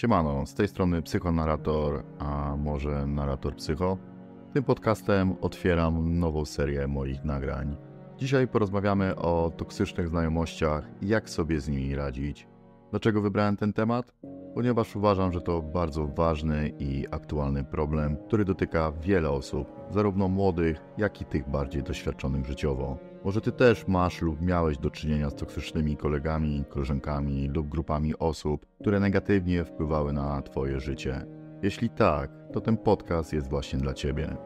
Siemano, z tej strony psychonarator, a może narrator psycho. Tym podcastem otwieram nową serię moich nagrań. Dzisiaj porozmawiamy o toksycznych znajomościach i jak sobie z nimi radzić. Dlaczego wybrałem ten temat? Ponieważ uważam, że to bardzo ważny i aktualny problem, który dotyka wiele osób, zarówno młodych, jak i tych bardziej doświadczonych życiowo. Może ty też masz lub miałeś do czynienia z toksycznymi kolegami, koleżankami lub grupami osób, które negatywnie wpływały na twoje życie. Jeśli tak, to ten podcast jest właśnie dla ciebie.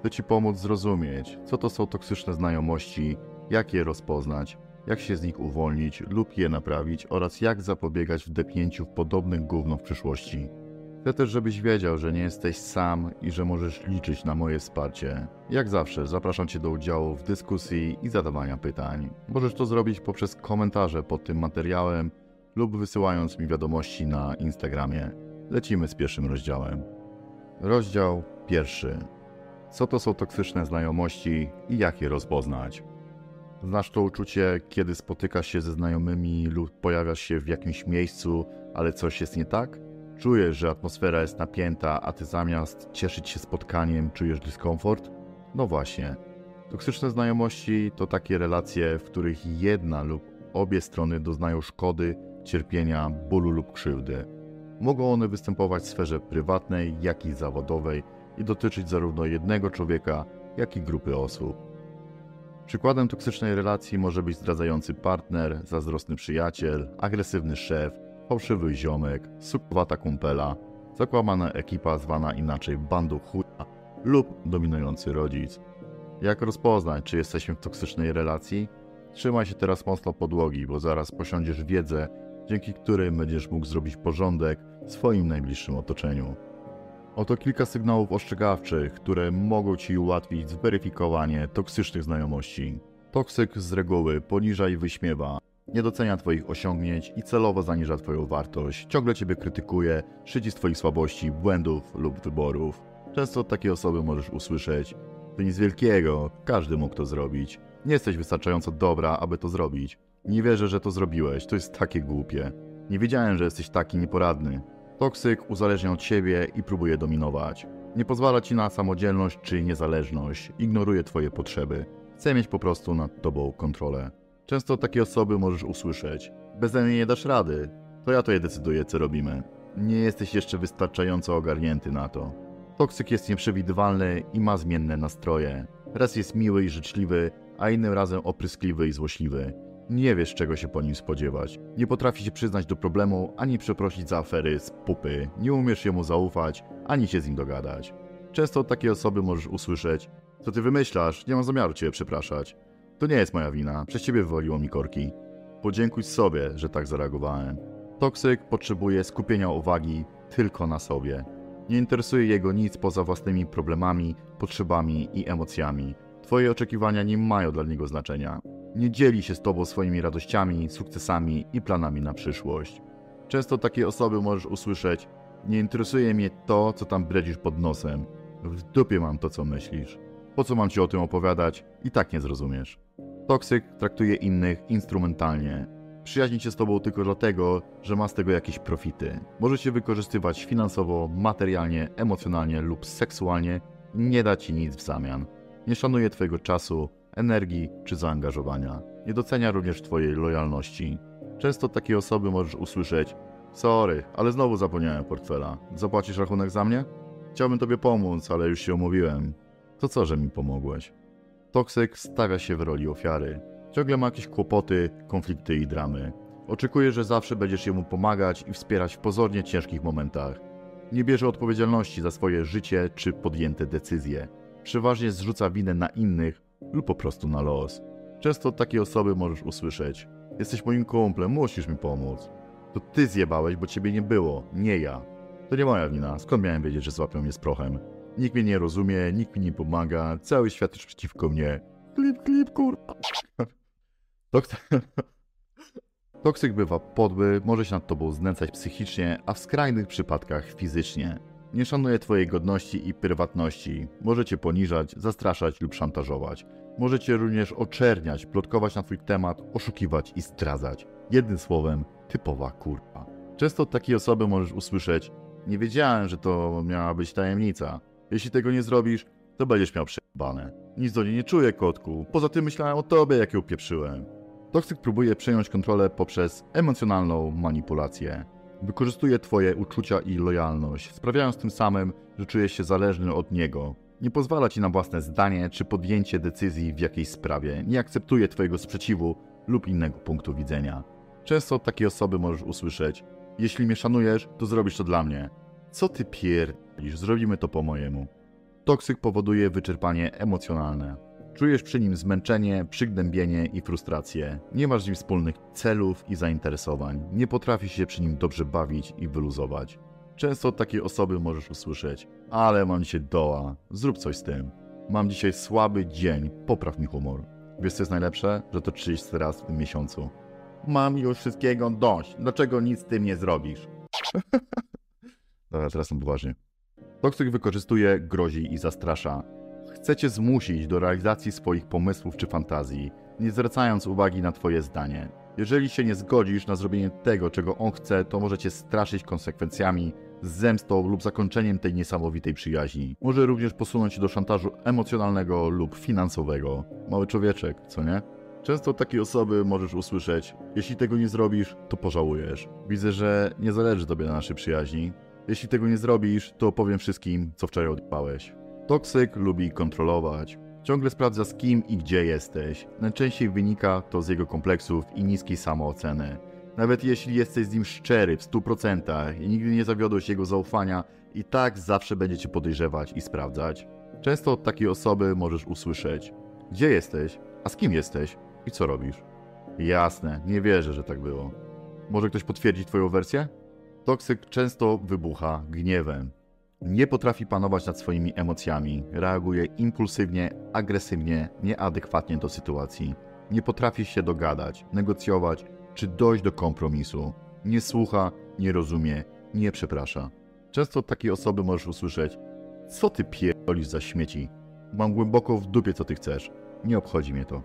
Chcę ci pomóc zrozumieć, co to są toksyczne znajomości, jak je rozpoznać, jak się z nich uwolnić lub je naprawić oraz jak zapobiegać wdepnięciu w podobnych gówno w przyszłości. Chcę też, żebyś wiedział, że nie jesteś sam i że możesz liczyć na moje wsparcie. Jak zawsze zapraszam Cię do udziału w dyskusji i zadawania pytań. Możesz to zrobić poprzez komentarze pod tym materiałem lub wysyłając mi wiadomości na Instagramie. Lecimy z pierwszym rozdziałem. Rozdział pierwszy. Co to są toksyczne znajomości i jak je rozpoznać? Znasz to uczucie, kiedy spotykasz się ze znajomymi lub pojawiasz się w jakimś miejscu, ale coś jest nie tak? Czujesz, że atmosfera jest napięta, a ty zamiast cieszyć się spotkaniem, czujesz dyskomfort? No właśnie. Toksyczne znajomości to takie relacje, w których jedna lub obie strony doznają szkody, cierpienia, bólu lub krzywdy. Mogą one występować w sferze prywatnej, jak i zawodowej i dotyczyć zarówno jednego człowieka, jak i grupy osób. Przykładem toksycznej relacji może być zdradzający partner, zazdrosny przyjaciel, agresywny szef, fałszywy ziomek, sukowata kumpela, zakłamana ekipa zwana inaczej bandą chuja lub dominujący rodzic. Jak rozpoznać, czy jesteśmy w toksycznej relacji? Trzymaj się teraz mocno podłogi, bo zaraz posiądziesz wiedzę, dzięki której będziesz mógł zrobić porządek w swoim najbliższym otoczeniu. Oto kilka sygnałów ostrzegawczych, które mogą Ci ułatwić zweryfikowanie toksycznych znajomości. Toksyk z reguły poniża i wyśmiewa, nie docenia Twoich osiągnięć i celowo zaniża Twoją wartość, ciągle Ciebie krytykuje, szydzi z Twoich słabości, błędów lub wyborów. Często od takiej osoby możesz usłyszeć: To nic wielkiego, każdy mógł to zrobić. Nie jesteś wystarczająco dobra, aby to zrobić. Nie wierzę, że to zrobiłeś, to jest takie głupie. Nie wiedziałem, że jesteś taki nieporadny. Toksyk uzależnia od siebie i próbuje dominować. Nie pozwala ci na samodzielność czy niezależność, ignoruje twoje potrzeby. Chce mieć po prostu nad tobą kontrolę. Często od takiej osoby możesz usłyszeć: Beze mnie nie dasz rady, to ja to je decyduję, co robimy. Nie jesteś jeszcze wystarczająco ogarnięty na to. Toksyk jest nieprzewidywalny i ma zmienne nastroje. Raz jest miły i życzliwy, a innym razem opryskliwy i złośliwy. Nie wiesz, czego się po nim spodziewać. Nie potrafi się przyznać do problemu, ani przeprosić za afery z pupy. Nie umiesz jemu zaufać, ani się z nim dogadać. Często od takiej osoby możesz usłyszeć: Co ty wymyślasz? Nie mam zamiaru cię przepraszać. To nie jest moja wina, przez ciebie wywaliło mi korki. Podziękuj sobie, że tak zareagowałem. Toksyk potrzebuje skupienia uwagi tylko na sobie. Nie interesuje jego nic poza własnymi problemami, potrzebami i emocjami. Twoje oczekiwania nie mają dla niego znaczenia. Nie dzieli się z tobą swoimi radościami, sukcesami i planami na przyszłość. Często od takiej osoby możesz usłyszeć: Nie interesuje mnie to, co tam bredzisz pod nosem. W dupie mam to, co myślisz. Po co mam ci o tym opowiadać? I tak nie zrozumiesz. Toksyk traktuje innych instrumentalnie. Przyjaźni się z tobą tylko dlatego, że ma z tego jakieś profity. Może cię wykorzystywać finansowo, materialnie, emocjonalnie lub seksualnie i nie da ci nic w zamian. Nie szanuje twojego czasu, energii czy zaangażowania. Nie docenia również twojej lojalności. Często od takiej osoby możesz usłyszeć Sorry, ale znowu zapomniałem portfela. Zapłacisz rachunek za mnie? Chciałbym tobie pomóc, ale już się umówiłem. To co, że mi pomogłeś? Toksyk stawia się w roli ofiary. Ciągle ma jakieś kłopoty, konflikty i dramy. Oczekuje, że zawsze będziesz jemu pomagać i wspierać w pozornie ciężkich momentach. Nie bierze odpowiedzialności za swoje życie czy podjęte decyzje. Przeważnie zrzuca winę na innych lub po prostu na los. Często od takiej osoby możesz usłyszeć: Jesteś moim kumplem, musisz mi pomóc. To ty zjebałeś, bo ciebie nie było, nie ja. To nie moja wina, skąd miałem wiedzieć, że złapią mnie z prochem? Nikt mnie nie rozumie, nikt mi nie pomaga, cały świat jest przeciwko mnie. Klip, klip, kurwa. Toksyk bywa podły, może się nad tobą znęcać psychicznie, a w skrajnych przypadkach fizycznie. Nie szanuje twojej godności i prywatności. Może cię poniżać, zastraszać lub szantażować. Może cię również oczerniać, plotkować na twój temat, oszukiwać i zdradzać. Jednym słowem, typowa kurwa. Często od takiej osoby możesz usłyszeć: Nie wiedziałem, że to miała być tajemnica. Jeśli tego nie zrobisz, to będziesz miał przebane. Nic do niej nie czuję, kotku. Poza tym myślałem o tobie, jak ją upieprzyłem. Toksyk próbuje przejąć kontrolę poprzez emocjonalną manipulację. Wykorzystuje twoje uczucia i lojalność, sprawiając tym samym, że czujesz się zależny od niego. Nie pozwala ci na własne zdanie czy podjęcie decyzji w jakiejś sprawie, nie akceptuje twojego sprzeciwu lub innego punktu widzenia. Często od takiej osoby możesz usłyszeć: Jeśli mnie szanujesz, to zrobisz to dla mnie. Co ty pierdolisz, zrobimy to po mojemu. Toksyk powoduje wyczerpanie emocjonalne. Czujesz przy nim zmęczenie, przygnębienie i frustrację. Nie masz z nim wspólnych celów i zainteresowań. Nie potrafisz się przy nim dobrze bawić i wyluzować. Często od takiej osoby możesz usłyszeć: Ale mam dzisiaj doła, zrób coś z tym. Mam dzisiaj słaby dzień, popraw mi humor. Wiesz co jest najlepsze? Że to 30 raz w tym miesiącu. Mam już wszystkiego dość. Dlaczego nic z tym nie zrobisz? Dobra, teraz są poważnie. Wykorzystuje, grozi i zastrasza. Chcecie zmusić do realizacji swoich pomysłów czy fantazji, nie zwracając uwagi na Twoje zdanie. Jeżeli się nie zgodzisz na zrobienie tego, czego on chce, to możecie straszyć konsekwencjami, zemstą lub zakończeniem tej niesamowitej przyjaźni. Może również posunąć do szantażu emocjonalnego lub finansowego. Mały człowieczek, co nie? Często od takiej osoby możesz usłyszeć: Jeśli tego nie zrobisz, to pożałujesz. Widzę, że nie zależy tobie na naszej przyjaźni. Jeśli tego nie zrobisz, to opowiem wszystkim, co wczoraj odpałeś. Toksyk lubi kontrolować. Ciągle sprawdza z kim i gdzie jesteś. Najczęściej wynika to z jego kompleksów i niskiej samooceny. Nawet jeśli jesteś z nim szczery w 100% i nigdy nie zawiodłeś jego zaufania, i tak zawsze będzie cię podejrzewać i sprawdzać. Często od takiej osoby możesz usłyszeć: Gdzie jesteś? A z kim jesteś? I co robisz? Jasne, nie wierzę, że tak było. Może ktoś potwierdzi Twoją wersję? Toksyk często wybucha gniewem. Nie potrafi panować nad swoimi emocjami, reaguje impulsywnie, agresywnie, nieadekwatnie do sytuacji. Nie potrafi się dogadać, negocjować czy dojść do kompromisu. Nie słucha, nie rozumie, nie przeprasza. Często takiej osoby możesz usłyszeć: Co ty pierdolisz za śmieci? Mam głęboko w dupie, co ty chcesz. Nie obchodzi mnie to.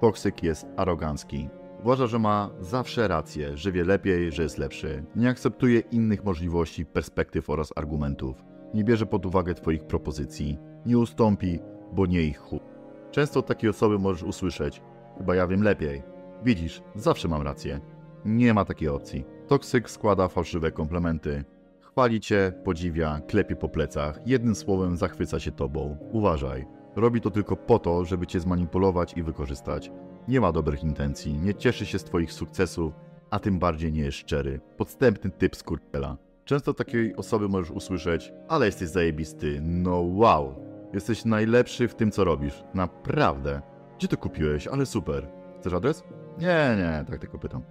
Toksyk jest arogancki. Uważa, że ma zawsze rację, że wie lepiej, że jest lepszy. Nie akceptuje innych możliwości, perspektyw oraz argumentów. Nie bierze pod uwagę Twoich propozycji. Nie ustąpi, bo nie ich chu. Często od takiej osoby możesz usłyszeć: Chyba ja wiem lepiej. Widzisz, zawsze mam rację. Nie ma takiej opcji. Toksyk składa fałszywe komplementy. Chwali cię, podziwia, klepie po plecach, jednym słowem zachwyca się tobą. Uważaj. Robi to tylko po to, żeby cię zmanipulować i wykorzystać. Nie ma dobrych intencji, nie cieszy się z twoich sukcesów, a tym bardziej nie jest szczery. Podstępny typ skurczela. Często takiej osoby możesz usłyszeć, ale jesteś zajebisty, no wow. Jesteś najlepszy w tym, co robisz. Naprawdę. Gdzie to kupiłeś? Ale super. Chcesz adres? Nie, nie, tak tylko pytam.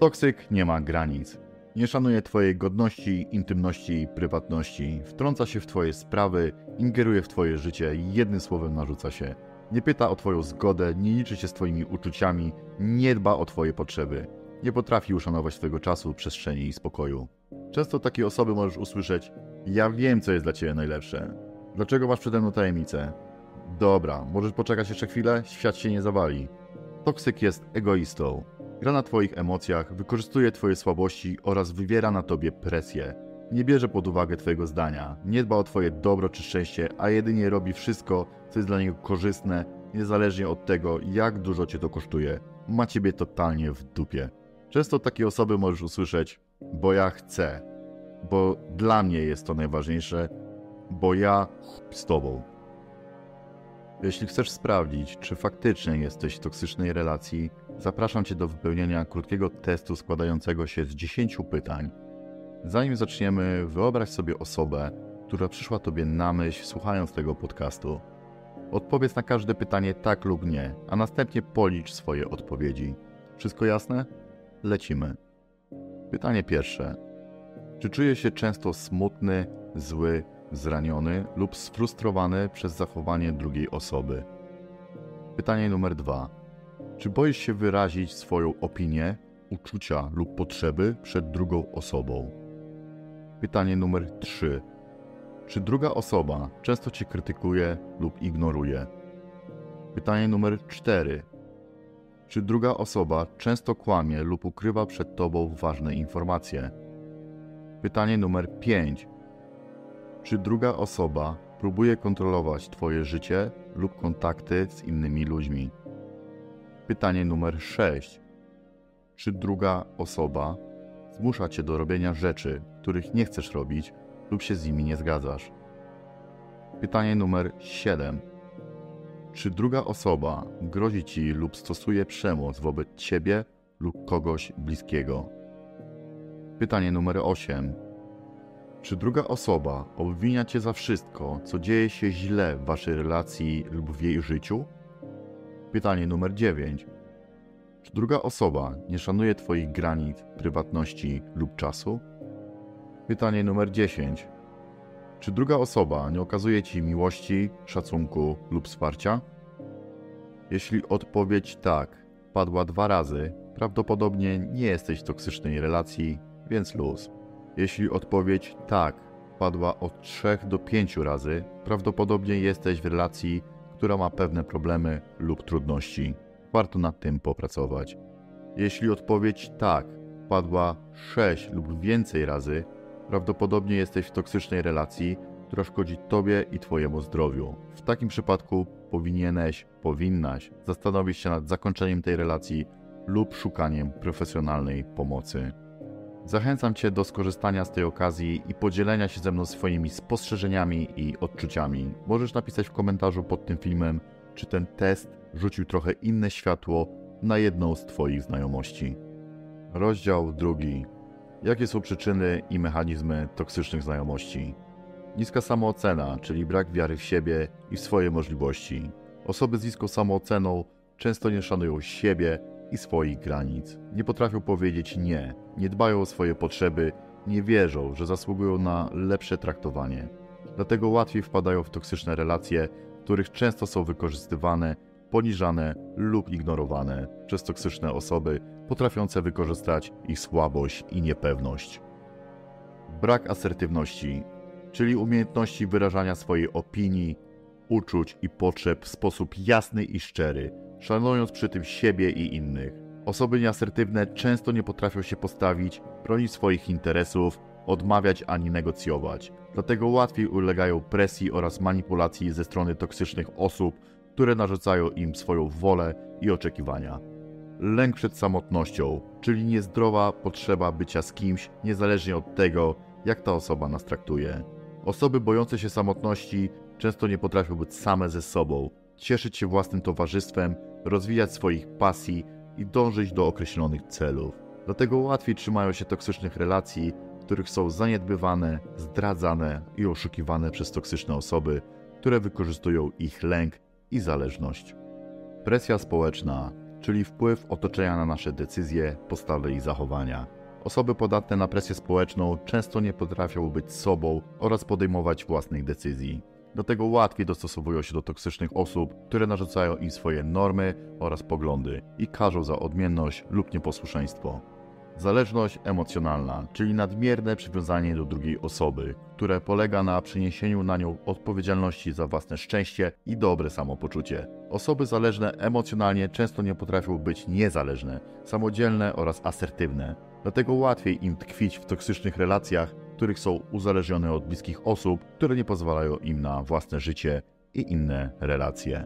Toksyk nie ma granic. Nie szanuje Twojej godności, intymności i prywatności. Wtrąca się w Twoje sprawy, ingeruje w Twoje życie jednym słowem narzuca się. Nie pyta o Twoją zgodę, nie liczy się z Twoimi uczuciami, nie dba o Twoje potrzeby. Nie potrafi uszanować Twojego czasu, przestrzeni i spokoju. Często takie osoby możesz usłyszeć: Ja wiem, co jest dla Ciebie najlepsze. Dlaczego masz przede mną tajemnicę? Dobra, możesz poczekać jeszcze chwilę, świat się nie zawali. Toksyk jest egoistą. Gra na Twoich emocjach, wykorzystuje Twoje słabości oraz wywiera na Tobie presję. Nie bierze pod uwagę Twojego zdania, nie dba o Twoje dobro czy szczęście, a jedynie robi wszystko, co jest dla niego korzystne, niezależnie od tego, jak dużo Cię to kosztuje. Ma Ciebie totalnie w dupie. Często od takiej osoby możesz usłyszeć, bo ja chcę, bo dla mnie jest to najważniejsze, bo ja z Tobą. Jeśli chcesz sprawdzić, czy faktycznie jesteś w toksycznej relacji, zapraszam Cię do wypełnienia krótkiego testu składającego się z 10 pytań. Zanim zaczniemy, wyobraź sobie osobę, która przyszła Tobie na myśl słuchając tego podcastu. Odpowiedz na każde pytanie tak lub nie, a następnie policz swoje odpowiedzi. Wszystko jasne? Lecimy. Pytanie pierwsze. Czy czuje się często smutny, zły, zraniony lub sfrustrowany przez zachowanie drugiej osoby? Pytanie numer dwa. Czy boisz się wyrazić swoją opinię, uczucia lub potrzeby przed drugą osobą? Pytanie numer trzy. Czy druga osoba często cię krytykuje lub ignoruje? Pytanie numer cztery. Czy druga osoba często kłamie lub ukrywa przed tobą ważne informacje? Pytanie numer 5. Czy druga osoba próbuje kontrolować Twoje życie lub kontakty z innymi ludźmi? Pytanie numer 6. Czy druga osoba zmusza Cię do robienia rzeczy, których nie chcesz robić lub się z nimi nie zgadzasz? Pytanie numer 7. Czy druga osoba grozi Ci lub stosuje przemoc wobec Ciebie lub kogoś bliskiego? Pytanie numer 8. Czy druga osoba obwinia Cię za wszystko, co dzieje się źle w Waszej relacji lub w jej życiu? Pytanie numer 9. Czy druga osoba nie szanuje Twoich granic, prywatności lub czasu? Pytanie numer 10. Czy druga osoba nie okazuje Ci miłości, szacunku lub wsparcia? Jeśli odpowiedź tak padła dwa razy, prawdopodobnie nie jesteś w toksycznej relacji, więc luz. Jeśli odpowiedź tak padła od 3 do 5 razy, prawdopodobnie jesteś w relacji, która ma pewne problemy lub trudności. Warto nad tym popracować. Jeśli odpowiedź tak padła 6 lub więcej razy, prawdopodobnie jesteś w toksycznej relacji, która szkodzi Tobie i Twojemu zdrowiu. W takim przypadku powinieneś, powinnaś zastanowić się nad zakończeniem tej relacji lub szukaniem profesjonalnej pomocy. Zachęcam Cię do skorzystania z tej okazji i podzielenia się ze mną swoimi spostrzeżeniami i odczuciami. Możesz napisać w komentarzu pod tym filmem, czy ten test rzucił trochę inne światło na jedną z Twoich znajomości. Rozdział drugi. Jakie są przyczyny i mechanizmy toksycznych znajomości? Niska samoocena, czyli brak wiary w siebie i w swoje możliwości. Osoby z niską samooceną często nie szanują siebie i swoich granic. Nie potrafią powiedzieć nie, nie dbają o swoje potrzeby, nie wierzą, że zasługują na lepsze traktowanie. Dlatego łatwiej wpadają w toksyczne relacje, w których często są wykorzystywane, poniżane lub ignorowane przez toksyczne osoby potrafiące wykorzystać ich słabość i niepewność. Brak asertywności, czyli umiejętności wyrażania swojej opinii, uczuć i potrzeb w sposób jasny i szczery, szanując przy tym siebie i innych. Osoby nieasertywne często nie potrafią się postawić, bronić swoich interesów, odmawiać ani negocjować. Dlatego łatwiej ulegają presji oraz manipulacji ze strony toksycznych osób, które narzucają im swoją wolę i oczekiwania. Lęk przed samotnością, czyli niezdrowa potrzeba bycia z kimś, niezależnie od tego, jak ta osoba nas traktuje. Osoby bojące się samotności często nie potrafią być same ze sobą, cieszyć się własnym towarzystwem, rozwijać swoich pasji i dążyć do określonych celów. Dlatego łatwiej trzymają się toksycznych relacji, w których są zaniedbywane, zdradzane i oszukiwane przez toksyczne osoby, które wykorzystują ich lęk i zależność. Presja społeczna, czyli wpływ otoczenia na nasze decyzje, postawy i zachowania. Osoby podatne na presję społeczną często nie potrafią być sobą oraz podejmować własnych decyzji. Dlatego łatwiej dostosowują się do toksycznych osób, które narzucają im swoje normy oraz poglądy i karzą za odmienność lub nieposłuszeństwo. Zależność emocjonalna, czyli nadmierne przywiązanie do drugiej osoby, które polega na przeniesieniu na nią odpowiedzialności za własne szczęście i dobre samopoczucie. Osoby zależne emocjonalnie często nie potrafią być niezależne, samodzielne oraz asertywne. Dlatego łatwiej im tkwić w toksycznych relacjach, których są uzależnione od bliskich osób, które nie pozwalają im na własne życie i inne relacje.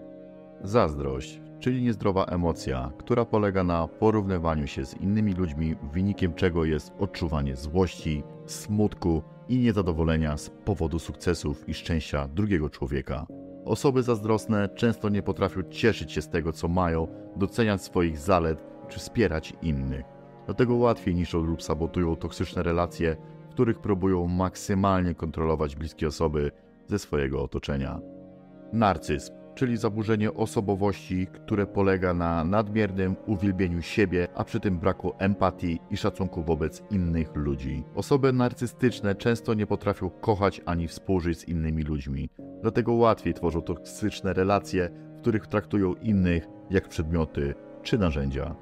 Zazdrość, czyli niezdrowa emocja, która polega na porównywaniu się z innymi ludźmi, wynikiem czego jest odczuwanie złości, smutku i niezadowolenia z powodu sukcesów i szczęścia drugiego człowieka. Osoby zazdrosne często nie potrafią cieszyć się z tego, co mają, doceniać swoich zalet czy wspierać innych. Dlatego łatwiej niszczą lub sabotują toksyczne relacje, w których próbują maksymalnie kontrolować bliskie osoby ze swojego otoczenia. Narcyzm, czyli zaburzenie osobowości, które polega na nadmiernym uwielbieniu siebie, a przy tym braku empatii i szacunku wobec innych ludzi. Osoby narcystyczne często nie potrafią kochać ani współżyć z innymi ludźmi, dlatego łatwiej tworzą toksyczne relacje, w których traktują innych jak przedmioty czy narzędzia.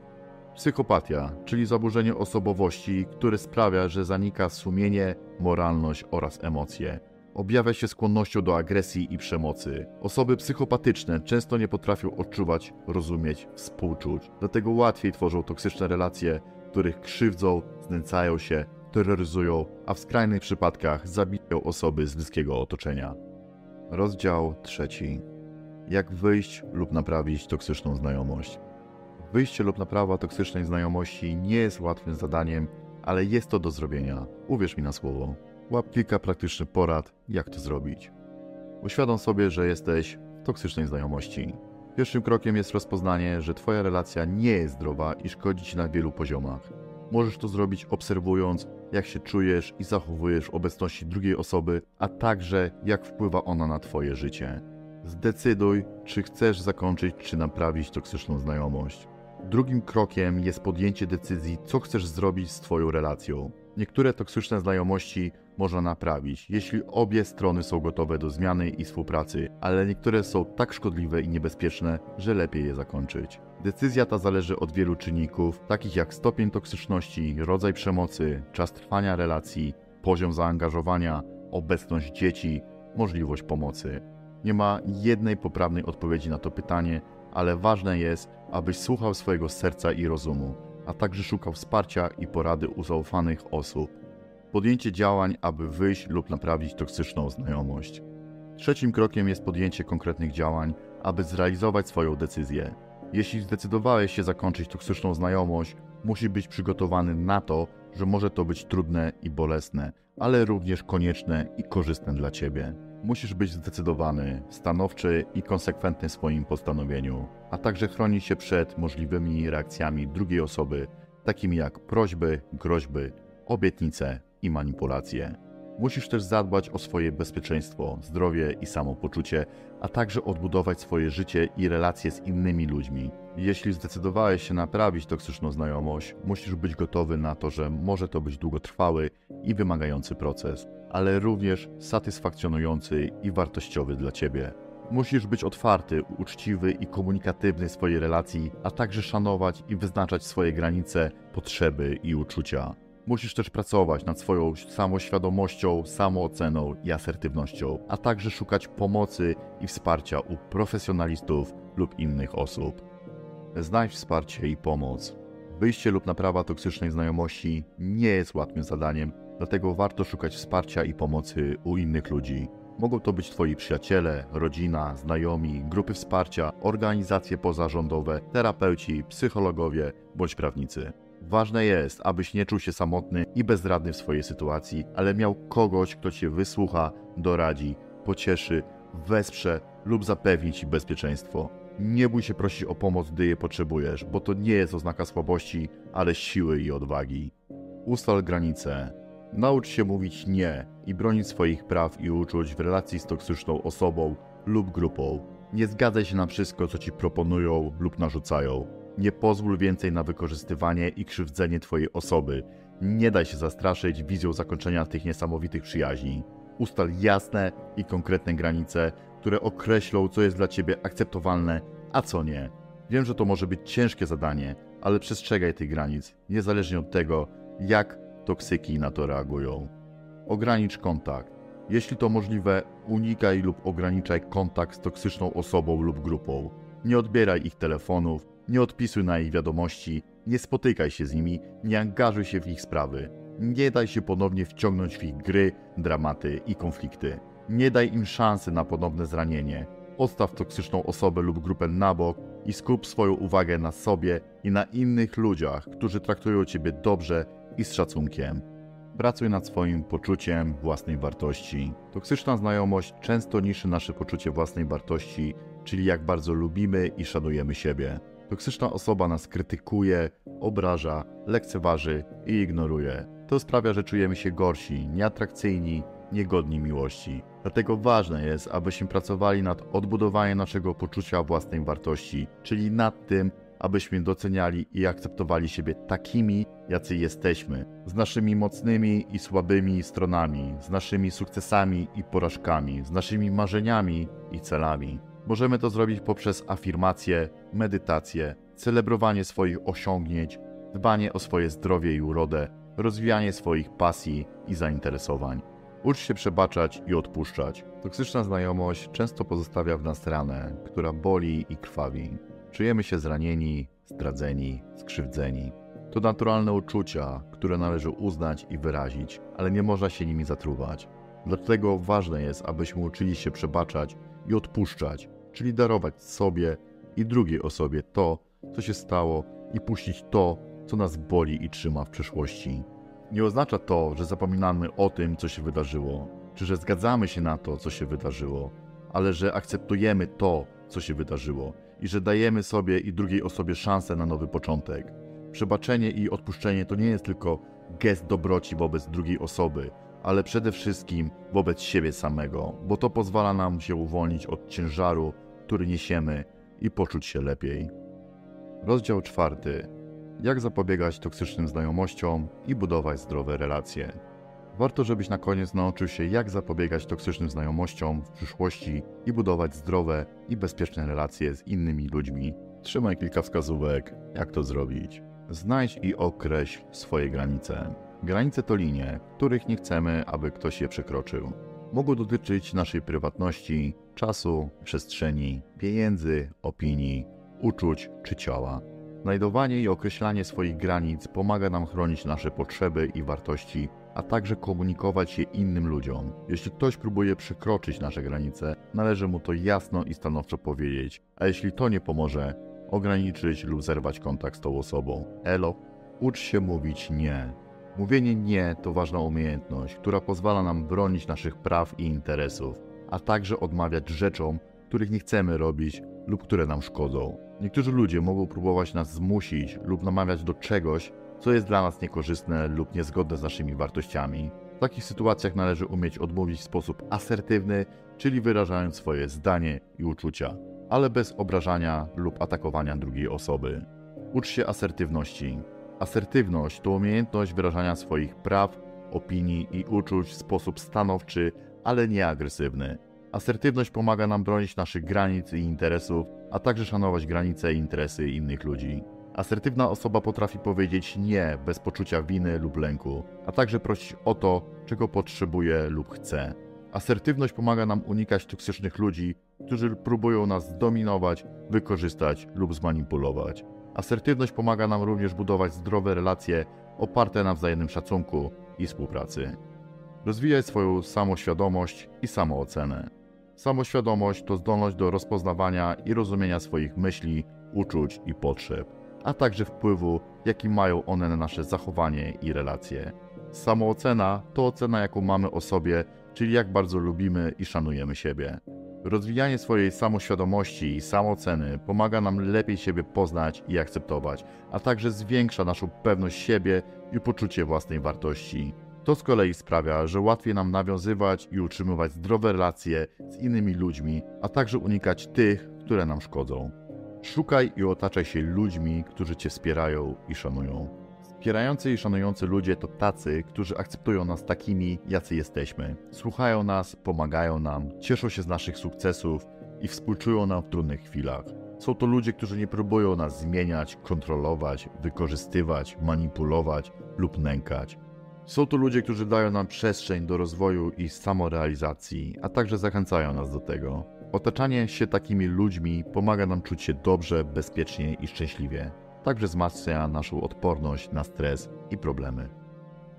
Psychopatia, czyli zaburzenie osobowości, które sprawia, że zanika sumienie, moralność oraz emocje. Objawia się skłonnością do agresji i przemocy. Osoby psychopatyczne często nie potrafią odczuwać, rozumieć, współczuć, dlatego łatwiej tworzą toksyczne relacje, których krzywdzą, znęcają się terroryzują, a w skrajnych przypadkach zabijają osoby z bliskiego otoczenia. Rozdział trzeci. Jak wyjść lub naprawić toksyczną znajomość. Wyjście lub naprawa toksycznej znajomości nie jest łatwym zadaniem, ale jest to do zrobienia. Uwierz mi na słowo. Łap kilka praktycznych porad, jak to zrobić. Uświadom sobie, że jesteś w toksycznej znajomości. Pierwszym krokiem jest rozpoznanie, że Twoja relacja nie jest zdrowa i szkodzi Ci na wielu poziomach. Możesz to zrobić obserwując, jak się czujesz i zachowujesz w obecności drugiej osoby, a także jak wpływa ona na Twoje życie. Zdecyduj, czy chcesz zakończyć czy naprawić toksyczną znajomość. Drugim krokiem jest podjęcie decyzji, co chcesz zrobić z Twoją relacją. Niektóre toksyczne znajomości można naprawić, jeśli obie strony są gotowe do zmiany i współpracy, ale niektóre są tak szkodliwe i niebezpieczne, że lepiej je zakończyć. Decyzja ta zależy od wielu czynników, takich jak stopień toksyczności, rodzaj przemocy, czas trwania relacji, poziom zaangażowania, obecność dzieci, możliwość pomocy. Nie ma jednej poprawnej odpowiedzi na to pytanie, ale ważne jest, abyś słuchał swojego serca i rozumu, a także szukał wsparcia i porady u zaufanych osób. Podjęcie działań, aby wyjść lub naprawić toksyczną znajomość. Trzecim krokiem jest podjęcie konkretnych działań, aby zrealizować swoją decyzję. Jeśli zdecydowałeś się zakończyć toksyczną znajomość, musisz być przygotowany na to, że może to być trudne i bolesne, ale również konieczne i korzystne dla ciebie. Musisz być zdecydowany, stanowczy i konsekwentny w swoim postanowieniu, a także chronić się przed możliwymi reakcjami drugiej osoby, takimi jak prośby, groźby, obietnice i manipulacje. Musisz też zadbać o swoje bezpieczeństwo, zdrowie i samopoczucie, a także odbudować swoje życie i relacje z innymi ludźmi. Jeśli zdecydowałeś się naprawić toksyczną znajomość, musisz być gotowy na to, że może to być długotrwały i wymagający proces, ale również satysfakcjonujący i wartościowy dla Ciebie. Musisz być otwarty, uczciwy i komunikatywny w swojej relacji, a także szanować i wyznaczać swoje granice, potrzeby i uczucia. Musisz też pracować nad swoją samoświadomością, samooceną i asertywnością, a także szukać pomocy i wsparcia u profesjonalistów lub innych osób. Znajdź wsparcie i pomoc. Wyjście lub naprawa toksycznej znajomości nie jest łatwym zadaniem, dlatego warto szukać wsparcia i pomocy u innych ludzi. Mogą to być Twoi przyjaciele, rodzina, znajomi, grupy wsparcia, organizacje pozarządowe, terapeuci, psychologowie bądź prawnicy. Ważne jest, abyś nie czuł się samotny i bezradny w swojej sytuacji, ale miał kogoś, kto cię wysłucha, doradzi, pocieszy, wesprze lub zapewni ci bezpieczeństwo. Nie bój się prosić o pomoc, gdy je potrzebujesz, bo to nie jest oznaka słabości, ale siły i odwagi. Ustal granice. Naucz się mówić nie i bronić swoich praw i uczuć w relacji z toksyczną osobą lub grupą. Nie zgadzaj się na wszystko, co ci proponują lub narzucają. Nie pozwól więcej na wykorzystywanie i krzywdzenie Twojej osoby. Nie daj się zastraszyć wizją zakończenia tych niesamowitych przyjaźni. Ustal jasne i konkretne granice, które określą, co jest dla Ciebie akceptowalne, a co nie. Wiem, że to może być ciężkie zadanie, ale przestrzegaj tych granic, niezależnie od tego, jak toksyki na to reagują. Ogranicz kontakt. Jeśli to możliwe, unikaj lub ograniczaj kontakt z toksyczną osobą lub grupą. Nie odbieraj ich telefonów, nie odpisuj na ich wiadomości, nie spotykaj się z nimi, nie angażuj się w ich sprawy. Nie daj się ponownie wciągnąć w ich gry, dramaty i konflikty. Nie daj im szansy na ponowne zranienie. Odstaw toksyczną osobę lub grupę na bok i skup swoją uwagę na sobie i na innych ludziach, którzy traktują Ciebie dobrze i z szacunkiem. Pracuj nad swoim poczuciem własnej wartości. Toksyczna znajomość często niszczy nasze poczucie własnej wartości, czyli jak bardzo lubimy i szanujemy siebie. Toksyczna osoba nas krytykuje, obraża, lekceważy i ignoruje. To sprawia, że czujemy się gorsi, nieatrakcyjni, niegodni miłości. Dlatego ważne jest, abyśmy pracowali nad odbudowaniem naszego poczucia własnej wartości, czyli nad tym, abyśmy doceniali i akceptowali siebie takimi, jacy jesteśmy, z naszymi mocnymi i słabymi stronami, z naszymi sukcesami i porażkami, z naszymi marzeniami i celami. Możemy to zrobić poprzez afirmację, medytację, celebrowanie swoich osiągnięć, dbanie o swoje zdrowie i urodę, rozwijanie swoich pasji i zainteresowań. Ucz się przebaczać i odpuszczać. Toksyczna znajomość często pozostawia w nas ranę, która boli i krwawi. Czujemy się zranieni, zdradzeni, skrzywdzeni. To naturalne uczucia, które należy uznać i wyrazić, ale nie można się nimi zatruwać. Dlatego ważne jest, abyśmy uczyli się przebaczać i odpuszczać, czyli darować sobie i drugiej osobie to, co się stało i puścić to, co nas boli i trzyma w przeszłości. Nie oznacza to, że zapominamy o tym, co się wydarzyło, czy że zgadzamy się na to, co się wydarzyło, ale że akceptujemy to, co się wydarzyło i że dajemy sobie i drugiej osobie szansę na nowy początek. Przebaczenie i odpuszczenie to nie jest tylko gest dobroci wobec drugiej osoby, ale przede wszystkim wobec siebie samego, bo to pozwala nam się uwolnić od ciężaru, który niesiemy i poczuć się lepiej. Rozdział czwarty. Jak zapobiegać toksycznym znajomościom i budować zdrowe relacje. Warto, żebyś na koniec nauczył się, jak zapobiegać toksycznym znajomościom w przyszłości i budować zdrowe i bezpieczne relacje z innymi ludźmi. Trzymaj kilka wskazówek, jak to zrobić. Znajdź i określ swoje granice. Granice to linie, których nie chcemy, aby ktoś je przekroczył. Mogą dotyczyć naszej prywatności, czasu, przestrzeni, pieniędzy, opinii, uczuć czy ciała. Znajdowanie i określanie swoich granic pomaga nam chronić nasze potrzeby i wartości, a także komunikować je innym ludziom. Jeśli ktoś próbuje przekroczyć nasze granice, należy mu to jasno i stanowczo powiedzieć, a jeśli to nie pomoże, ograniczyć lub zerwać kontakt z tą osobą. Elo, ucz się mówić nie. Mówienie nie to ważna umiejętność, która pozwala nam bronić naszych praw i interesów, a także odmawiać rzeczom, których nie chcemy robić lub które nam szkodzą. Niektórzy ludzie mogą próbować nas zmusić lub namawiać do czegoś, co jest dla nas niekorzystne lub niezgodne z naszymi wartościami. W takich sytuacjach należy umieć odmówić w sposób asertywny, czyli wyrażając swoje zdanie i uczucia, ale bez obrażania lub atakowania drugiej osoby. Ucz się asertywności. Asertywność to umiejętność wyrażania swoich praw, opinii i uczuć w sposób stanowczy, ale nie agresywny. Asertywność pomaga nam bronić naszych granic i interesów, a także szanować granice i interesy innych ludzi. Asertywna osoba potrafi powiedzieć nie bez poczucia winy lub lęku, a także prosić o to, czego potrzebuje lub chce. Asertywność pomaga nam unikać toksycznych ludzi, którzy próbują nas zdominować, wykorzystać lub zmanipulować. Asertywność pomaga nam również budować zdrowe relacje oparte na wzajemnym szacunku i współpracy. Rozwijaj swoją samoświadomość i samoocenę. Samoświadomość to zdolność do rozpoznawania i rozumienia swoich myśli, uczuć i potrzeb, a także wpływu, jaki mają one na nasze zachowanie i relacje. Samoocena to ocena, jaką mamy o sobie, czyli jak bardzo lubimy i szanujemy siebie. Rozwijanie swojej samoświadomości i samooceny pomaga nam lepiej siebie poznać i akceptować, a także zwiększa naszą pewność siebie i poczucie własnej wartości. To z kolei sprawia, że łatwiej nam nawiązywać i utrzymywać zdrowe relacje z innymi ludźmi, a także unikać tych, które nam szkodzą. Szukaj i otaczaj się ludźmi, którzy Cię wspierają i szanują. Wspierający i szanujący ludzie to tacy, którzy akceptują nas takimi, jacy jesteśmy. Słuchają nas, pomagają nam, cieszą się z naszych sukcesów i współczują nam w trudnych chwilach. Są to ludzie, którzy nie próbują nas zmieniać, kontrolować, wykorzystywać, manipulować lub nękać. Są to ludzie, którzy dają nam przestrzeń do rozwoju i samorealizacji, a także zachęcają nas do tego. Otaczanie się takimi ludźmi pomaga nam czuć się dobrze, bezpiecznie i szczęśliwie. Także wzmacnia naszą odporność na stres i problemy.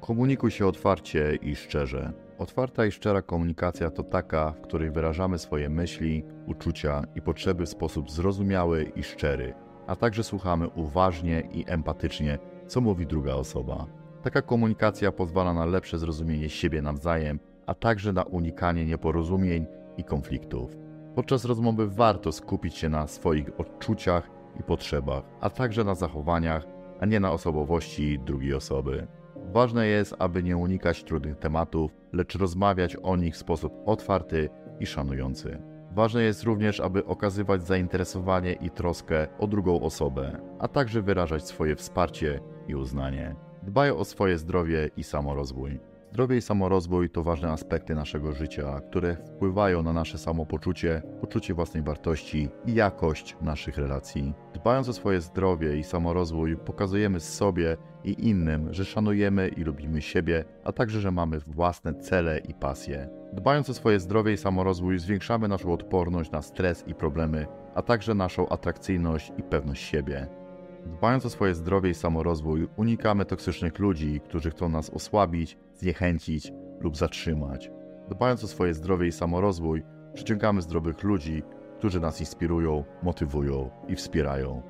Komunikuj się otwarcie i szczerze. Otwarta i szczera komunikacja to taka, w której wyrażamy swoje myśli, uczucia i potrzeby w sposób zrozumiały i szczery, a także słuchamy uważnie i empatycznie, co mówi druga osoba. Taka komunikacja pozwala na lepsze zrozumienie siebie nawzajem, a także na unikanie nieporozumień i konfliktów. Podczas rozmowy warto skupić się na swoich odczuciach i potrzebach, a także na zachowaniach, a nie na osobowości drugiej osoby. Ważne jest, aby nie unikać trudnych tematów, lecz rozmawiać o nich w sposób otwarty i szanujący. Ważne jest również, aby okazywać zainteresowanie i troskę o drugą osobę, a także wyrażać swoje wsparcie i uznanie. Dbaj o swoje zdrowie i samorozwój. Zdrowie i samorozwój to ważne aspekty naszego życia, które wpływają na nasze samopoczucie, poczucie własnej wartości i jakość naszych relacji. Dbając o swoje zdrowie i samorozwój, pokazujemy sobie i innym, że szanujemy i lubimy siebie, a także, że mamy własne cele i pasje. Dbając o swoje zdrowie i samorozwój, zwiększamy naszą odporność na stres i problemy, a także naszą atrakcyjność i pewność siebie. Dbając o swoje zdrowie i samorozwój, unikamy toksycznych ludzi, którzy chcą nas osłabić, zniechęcić lub zatrzymać. Dbając o swoje zdrowie i samorozwój, przyciągamy zdrowych ludzi, którzy nas inspirują, motywują i wspierają.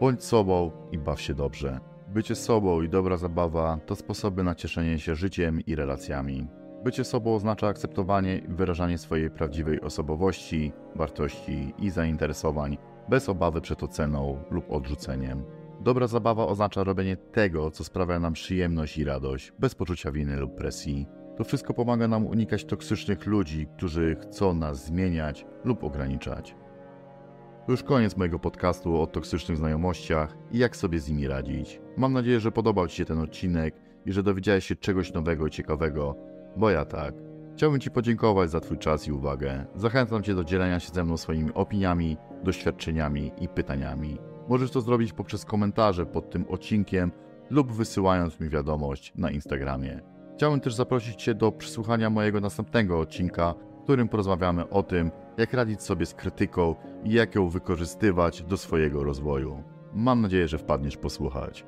Bądź sobą i baw się dobrze. Bycie sobą i dobra zabawa to sposoby na cieszenie się życiem i relacjami. Bycie sobą oznacza akceptowanie i wyrażanie swojej prawdziwej osobowości, wartości i zainteresowań, bez obawy przed oceną lub odrzuceniem. Dobra zabawa oznacza robienie tego, co sprawia nam przyjemność i radość, bez poczucia winy lub presji. To wszystko pomaga nam unikać toksycznych ludzi, którzy chcą nas zmieniać lub ograniczać. To już koniec mojego podcastu o toksycznych znajomościach i jak sobie z nimi radzić. Mam nadzieję, że podobał Ci się ten odcinek i że dowiedziałeś się czegoś nowego i ciekawego, bo ja tak. Chciałbym Ci podziękować za Twój czas i uwagę. Zachęcam Cię do dzielenia się ze mną swoimi opiniami, doświadczeniami i pytaniami. Możesz to zrobić poprzez komentarze pod tym odcinkiem lub wysyłając mi wiadomość na Instagramie. Chciałbym też zaprosić Cię do przesłuchania mojego następnego odcinka, w którym porozmawiamy o tym, jak radzić sobie z krytyką i jak ją wykorzystywać do swojego rozwoju. Mam nadzieję, że wpadniesz posłuchać.